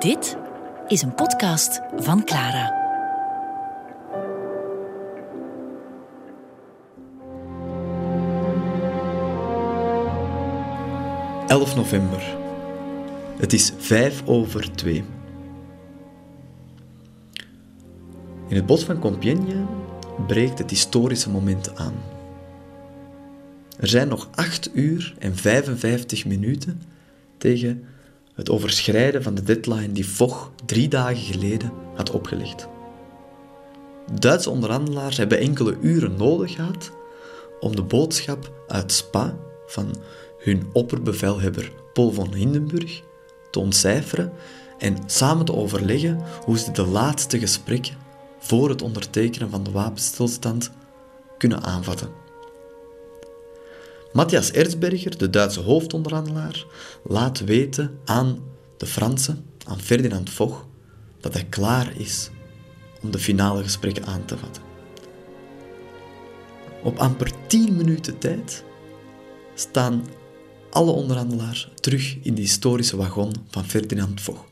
Dit is een podcast van Clara. ...11 november. Het is vijf over twee. In het bos van Compiègne breekt het historische moment aan. Er zijn nog 8 uur en 55 minuten tegen het overschrijden van de deadline die Foch drie dagen geleden had opgelegd. Duitse onderhandelaars hebben enkele uren nodig gehad om de boodschap uit Spa van hun opperbevelhebber Paul von Hindenburg te ontcijferen en samen te overleggen hoe ze de laatste gesprekken voor het ondertekenen van de wapenstilstand kunnen aanvatten. Matthias Erzberger, de Duitse hoofdonderhandelaar, laat weten aan de Fransen, aan Ferdinand Foch, dat hij klaar is om de finale gesprekken aan te vatten. Op amper 10 minuten tijd staan alle onderhandelaars terug in de historische wagon van Ferdinand Foch.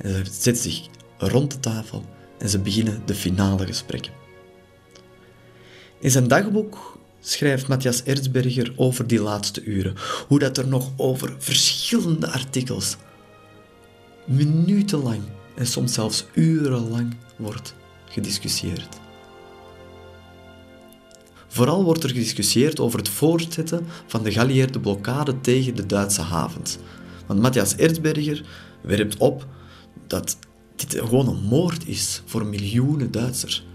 Ze zetten zich rond de tafel en ze beginnen de finale gesprekken. In zijn dagboek schrijft Matthias Erzberger over die laatste uren, hoe dat er nog over verschillende artikels minutenlang en soms zelfs urenlang wordt gediscussieerd. Vooral wordt er gediscussieerd over het voortzetten van de geallieerde blokkade tegen de Duitse havens. Want Matthias Erzberger werpt op dat dit gewoon een moord is voor miljoenen Duitsers.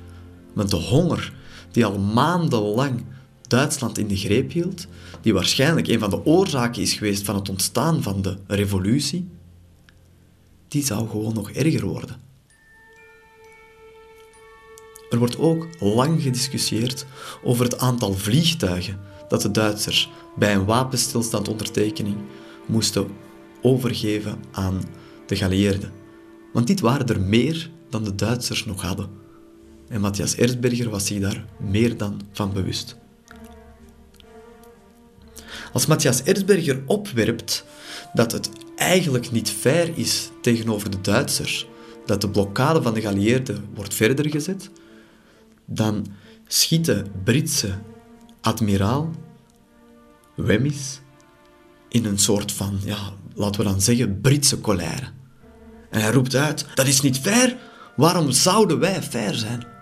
Want de honger die al maandenlang Duitsland in de greep hield, die waarschijnlijk een van de oorzaken is geweest van het ontstaan van de revolutie, die zou gewoon nog erger worden. Er wordt ook lang gediscussieerd over het aantal vliegtuigen dat de Duitsers bij een wapenstilstandondertekening moesten overgeven aan de geallieerden. Want dit waren er meer dan de Duitsers nog hadden. En Matthias Erzberger was zich daar meer dan van bewust. Als Matthias Erzberger opwerpt dat het eigenlijk niet fair is tegenover de Duitsers dat de blokkade van de geallieerden wordt verder gezet, dan schiet de Britse admiraal Wemyss in een soort van, ja, laten we dan zeggen, Britse colère. En hij roept uit: Dat is niet fair. Waarom zouden wij fair zijn?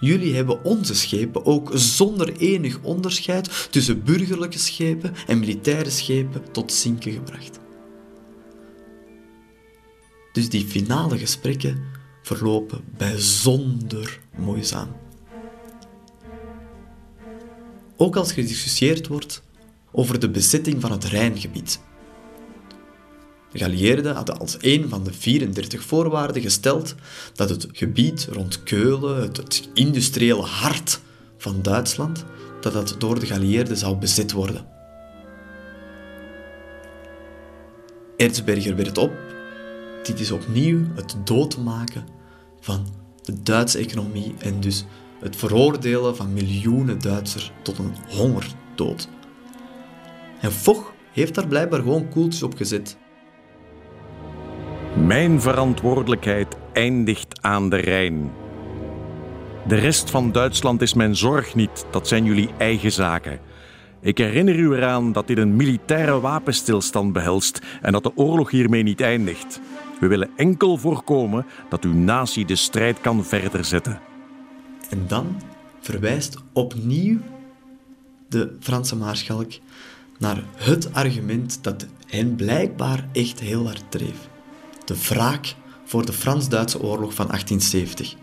Jullie hebben onze schepen ook zonder enig onderscheid tussen burgerlijke schepen en militaire schepen tot zinken gebracht. Dus die finale gesprekken verlopen bijzonder moeizaam. Ook als gediscussieerd wordt over de bezetting van het Rijngebied. De geallieerden hadden als een van de 34 voorwaarden gesteld dat het gebied rond Keulen, het industriële hart van Duitsland, dat dat door de geallieerden zou bezet worden. Erzberger werd op. Dit is opnieuw het doodmaken van de Duitse economie en dus het veroordelen van miljoenen Duitsers tot een hongerdood. En Foch heeft daar blijkbaar gewoon koeltjes op gezet. Mijn verantwoordelijkheid eindigt aan de Rijn. De rest van Duitsland is mijn zorg niet, dat zijn jullie eigen zaken. Ik herinner u eraan dat dit een militaire wapenstilstand behelst en dat de oorlog hiermee niet eindigt. We willen enkel voorkomen dat uw natie de strijd kan verder zetten. En dan verwijst opnieuw de Franse maarschalk naar het argument dat hen blijkbaar echt heel hard dreef de wraak voor de Frans-Duitse oorlog van 1870.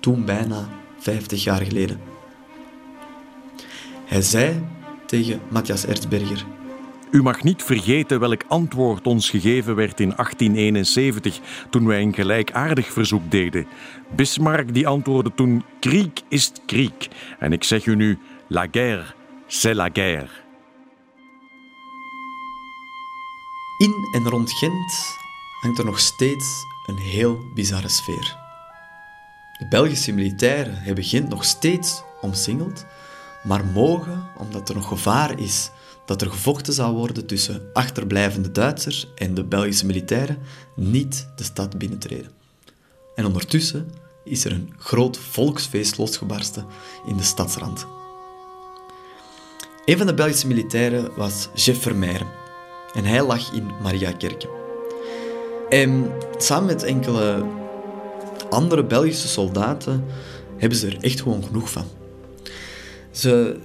Toen bijna 50 jaar geleden. Hij zei tegen Matthias Erzberger: U mag niet vergeten welk antwoord ons gegeven werd in 1871 toen wij een gelijkaardig verzoek deden. Bismarck die antwoordde toen: Krieg is krieg. En ik zeg u nu: La guerre, c'est la guerre. In en rond Gent hangt er nog steeds een heel bizarre sfeer. De Belgische militairen hebben Gent nog steeds omsingeld, maar mogen, omdat er nog gevaar is dat er gevochten zou worden tussen achterblijvende Duitsers en de Belgische militairen niet de stad binnentreden. En ondertussen is er een groot volksfeest losgebarsten in de stadsrand. Een van de Belgische militairen was Jeff Vermeijren en hij lag in Mariakerke. En samen met enkele andere Belgische soldaten hebben ze er echt gewoon genoeg van. Ze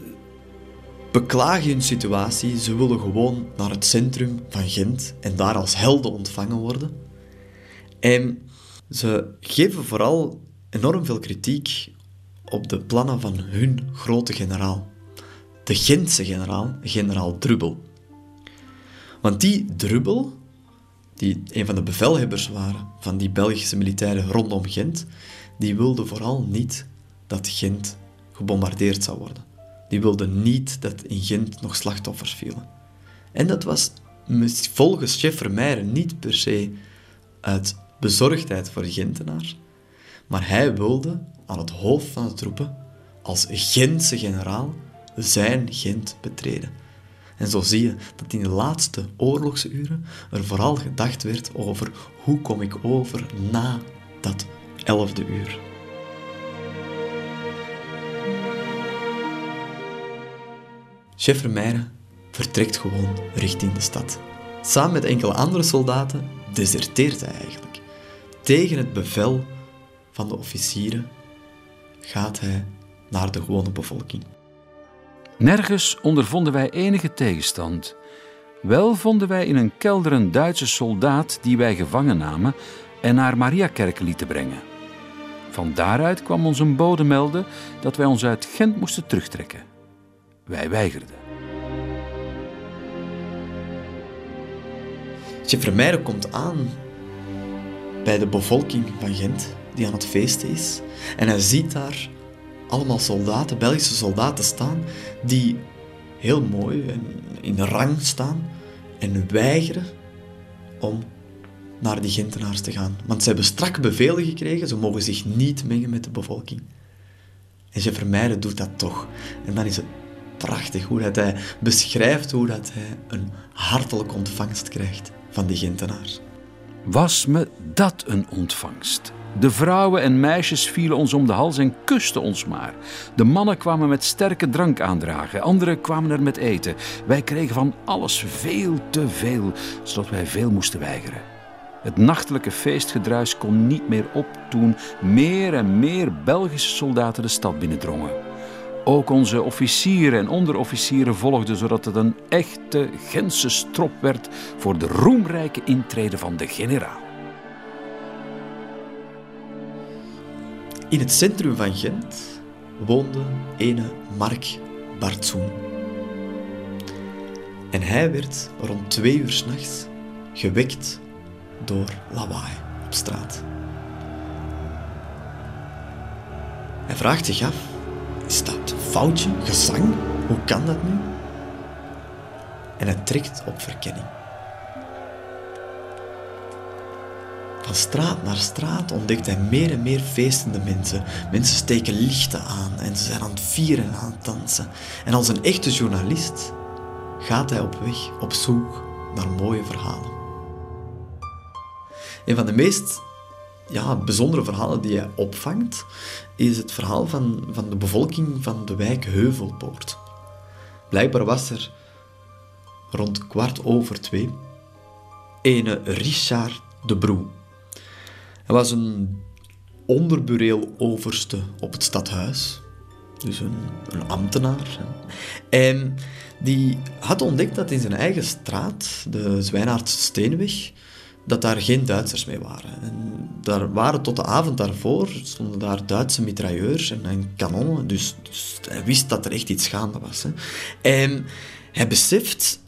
beklagen hun situatie, ze willen gewoon naar het centrum van Gent en daar als helden ontvangen worden. En ze geven vooral enorm veel kritiek op de plannen van hun grote generaal. De Gentse generaal, generaal Drubbel. Want die Drubbel, die een van de bevelhebbers waren van die Belgische militairen rondom Gent, die wilde vooral niet dat Gent gebombardeerd zou worden. Die wilde niet dat in Gent nog slachtoffers vielen. En dat was volgens chef niet per se uit bezorgdheid voor de Gentenaars, maar hij wilde aan het hoofd van de troepen als Gentse generaal zijn Gent betreden. En zo zie je dat in de laatste oorlogsuren er vooral gedacht werd over hoe kom ik over na dat elfde uur. Chef Vermeijren vertrekt gewoon richting de stad. Samen met enkele andere soldaten deserteert hij eigenlijk. Tegen het bevel van de officieren gaat hij naar de gewone bevolking. Nergens ondervonden wij enige tegenstand. Wel vonden wij in een kelder een Duitse soldaat die wij gevangen namen en naar Mariakerk lieten brengen. Van daaruit kwam ons een bode melden dat wij ons uit Gent moesten terugtrekken. Wij weigerden. Chef komt aan bij de bevolking van Gent, die aan het feesten is. En hij ziet daar allemaal soldaten, Belgische soldaten staan, die heel mooi in rang staan en weigeren om naar die Gentenaars te gaan. Want ze hebben strak bevelen gekregen, ze mogen zich niet mengen met de bevolking. En Jeff Vermeijden doet dat toch. En dan is het prachtig hoe dat hij beschrijft hoe dat hij een hartelijke ontvangst krijgt van die Gentenaars. Was me dat een ontvangst? De vrouwen en meisjes vielen ons om de hals en kusten ons maar. De mannen kwamen met sterke drank aandragen, anderen kwamen er met eten. Wij kregen van alles veel te veel, zodat wij veel moesten weigeren. Het nachtelijke feestgedruis kon niet meer op toen meer en meer Belgische soldaten de stad binnendrongen. Ook onze officieren en onderofficieren volgden, zodat het een echte Gentse strop werd voor de roemrijke intrede van de generaal. In het centrum van Gent woonde ene Mark Bartzoen. En hij werd rond twee uur s'nachts gewekt door lawaai op straat. Hij vraagt zich af, is dat foutje, gezang? Hoe kan dat nu? En hij trekt op verkenning. Van straat naar straat ontdekt hij meer en meer feestende mensen. Mensen steken lichten aan en ze zijn aan het vieren en aan het dansen. En als een echte journalist gaat hij op weg op zoek naar mooie verhalen. Een van de meest ja, bijzondere verhalen die hij opvangt, is het verhaal van, van de bevolking van de wijk Heuvelpoort. Blijkbaar was er rond kwart over twee ene Richard de Broe. Hij was een onderbureel overste op het stadhuis. Dus een, een ambtenaar. En die had ontdekt dat in zijn eigen straat, de Zwijnaardse Steenweg, dat daar geen Duitsers mee waren. En daar waren tot de avond daarvoor stonden daar Duitse mitrailleurs en, en kanonnen. Dus, dus, hij wist dat er echt iets gaande was. Hè. En hij beseft,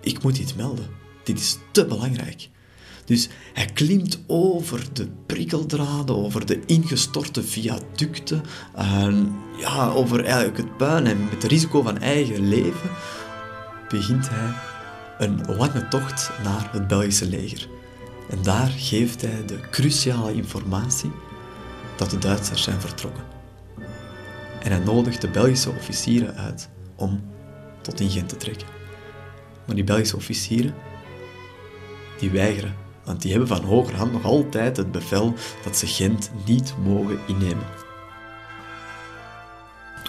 ik moet iets melden. Dit is te belangrijk. Dus hij klimt over de prikkeldraden, over de ingestorte viaducten, ja, over eigenlijk het puin en met het risico van eigen leven begint hij een lange tocht naar het Belgische leger. En daar geeft hij de cruciale informatie dat de Duitsers zijn vertrokken. En hij nodigt de Belgische officieren uit om tot in Gent te trekken. Maar die Belgische officieren, die weigeren. Want die hebben van hogerhand nog altijd het bevel dat ze Gent niet mogen innemen.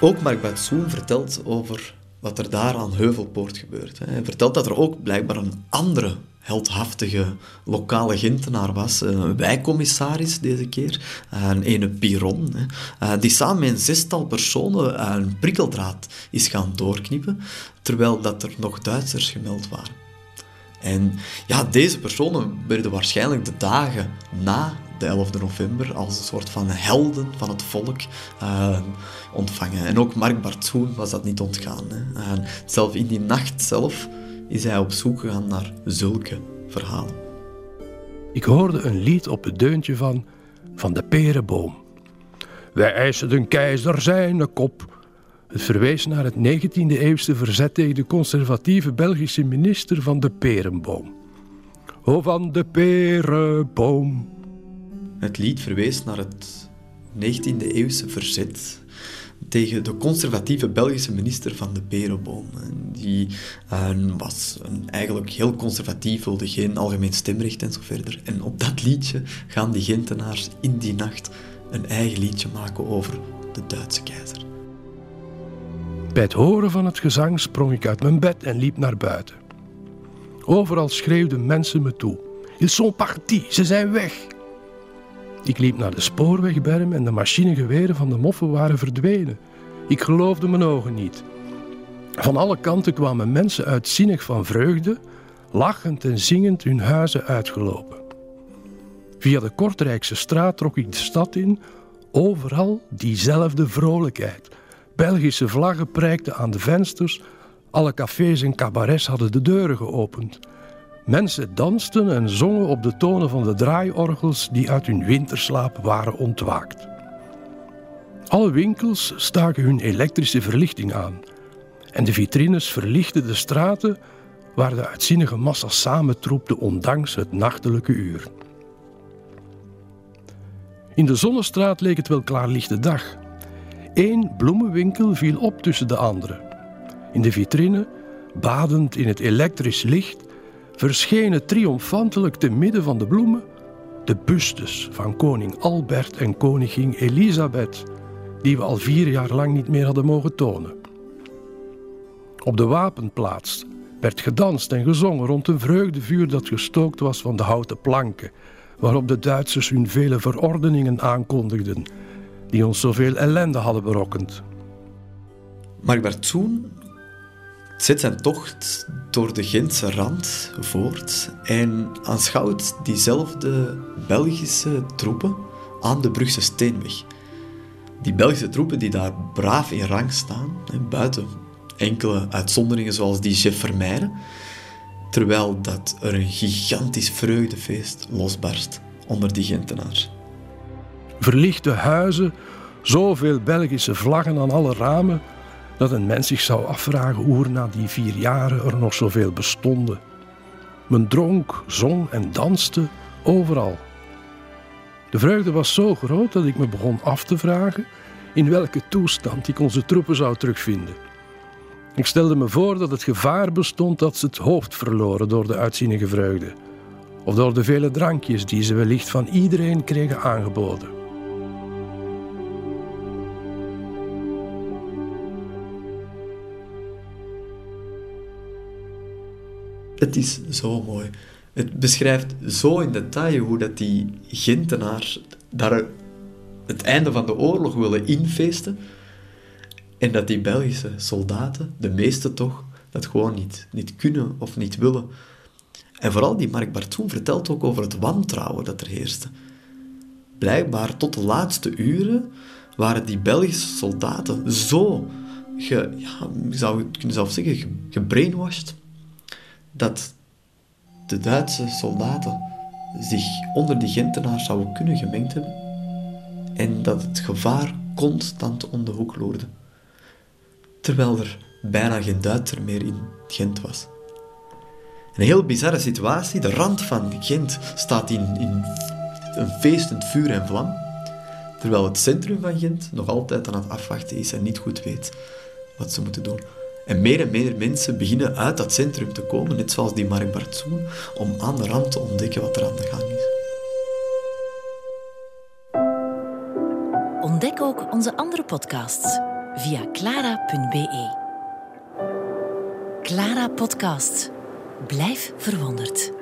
Ook Mark Batsoen vertelt over wat er daar aan Heuvelpoort gebeurt. Hij vertelt dat er ook blijkbaar een andere heldhaftige lokale Gentenaar was, een wijkcommissaris deze keer, een ene Piron, eh, die samen met een zestal personen een prikkeldraad is gaan doorknippen, terwijl dat er nog Duitsers gemeld waren. En ja, deze personen werden waarschijnlijk de dagen na de 11 november als een soort van helden van het volk uh, ontvangen. En ook Mark Bartsoen was dat niet ontgaan. Hè. Zelf in die nacht zelf is hij op zoek gegaan naar zulke verhalen. Ik hoorde een lied op het deuntje van, van de perenboom. Wij eisen de keizer zijn kop. Het verwees naar het 19e-eeuwse verzet tegen de conservatieve Belgische minister van de perenboom. O van de perenboom. Het lied verwees naar het 19e-eeuwse verzet tegen de conservatieve Belgische minister van de Perenboom. Die uh, was een, eigenlijk heel conservatief, wilde geen algemeen stemrecht en zo verder. En op dat liedje gaan die Gentenaars in die nacht een eigen liedje maken over de Duitse keizer. Bij het horen van het gezang sprong ik uit mijn bed en liep naar buiten. Overal schreeuwden mensen me toe. Ils sont partis, ze zijn weg. Ik liep naar de spoorwegberm en de machinegeweren van de moffen waren verdwenen. Ik geloofde mijn ogen niet. Van alle kanten kwamen mensen uitzinnig van vreugde, lachend en zingend hun huizen uitgelopen. Via de Kortrijkse straat trok ik de stad in, overal diezelfde vrolijkheid. Belgische vlaggen prijkten aan de vensters, alle cafés en cabarets hadden de deuren geopend. Mensen dansten en zongen op de tonen van de draaiorgels die uit hun winterslaap waren ontwaakt. Alle winkels staken hun elektrische verlichting aan en de vitrines verlichten de straten waar de uitzinnige massa samentroepte ondanks het nachtelijke uur. In de Zonnestraat leek het wel klaarlichte dag. Eén bloemenwinkel viel op tussen de andere. In de vitrine, badend in het elektrisch licht, verschenen triomfantelijk te midden van de bloemen de bustes van koning Albert en koningin Elisabeth, die we al vier jaar lang niet meer hadden mogen tonen. Op de wapenplaats werd gedanst en gezongen rond een vreugdevuur dat gestookt was van de houten planken, waarop de Duitsers hun vele verordeningen aankondigden, die ons zoveel ellende hadden berokkend. Mark toen zet zijn tocht door de Gentse rand voort en aanschouwt diezelfde Belgische troepen aan de Brugse Steenweg. Die Belgische troepen die daar braaf in rang staan, buiten enkele uitzonderingen zoals die chef Vermeijden, terwijl dat er een gigantisch vreugdefeest losbarst onder die Gentenaars. Verlichte huizen, zoveel Belgische vlaggen aan alle ramen, dat een mens zich zou afvragen hoe er na die vier jaren er nog zoveel bestonden. Men dronk, zong en danste overal. De vreugde was zo groot dat ik me begon af te vragen in welke toestand ik onze troepen zou terugvinden. Ik stelde me voor dat het gevaar bestond dat ze het hoofd verloren door de uitzinnige vreugde, of door de vele drankjes die ze wellicht van iedereen kregen aangeboden. Het is zo mooi. Het beschrijft zo in detail hoe dat die Gentenaars daar het einde van de oorlog willen infeesten. En dat die Belgische soldaten, de meeste toch, dat gewoon niet, niet kunnen of niet willen. En vooral die Mark Bartoen vertelt ook over het wantrouwen dat er heerste. Blijkbaar tot de laatste uren waren die Belgische soldaten zo, ja, ik zou kunnen zelf zeggen, gebrainwashed, dat de Duitse soldaten zich onder die Gentenaars zouden kunnen gemengd hebben en dat het gevaar constant om de hoek loerde. Terwijl er bijna geen Duitser meer in Gent was. Een heel bizarre situatie. De rand van Gent staat in, in een feestend vuur en vlam. Terwijl het centrum van Gent nog altijd aan het afwachten is en niet goed weet wat ze moeten doen. En meer en meer mensen beginnen uit dat centrum te komen, net zoals die Mark Bartzoen, om aan de rand te ontdekken wat er aan de gang is. Ontdek ook onze andere podcasts via clara.be. Clara Podcast. Blijf verwonderd.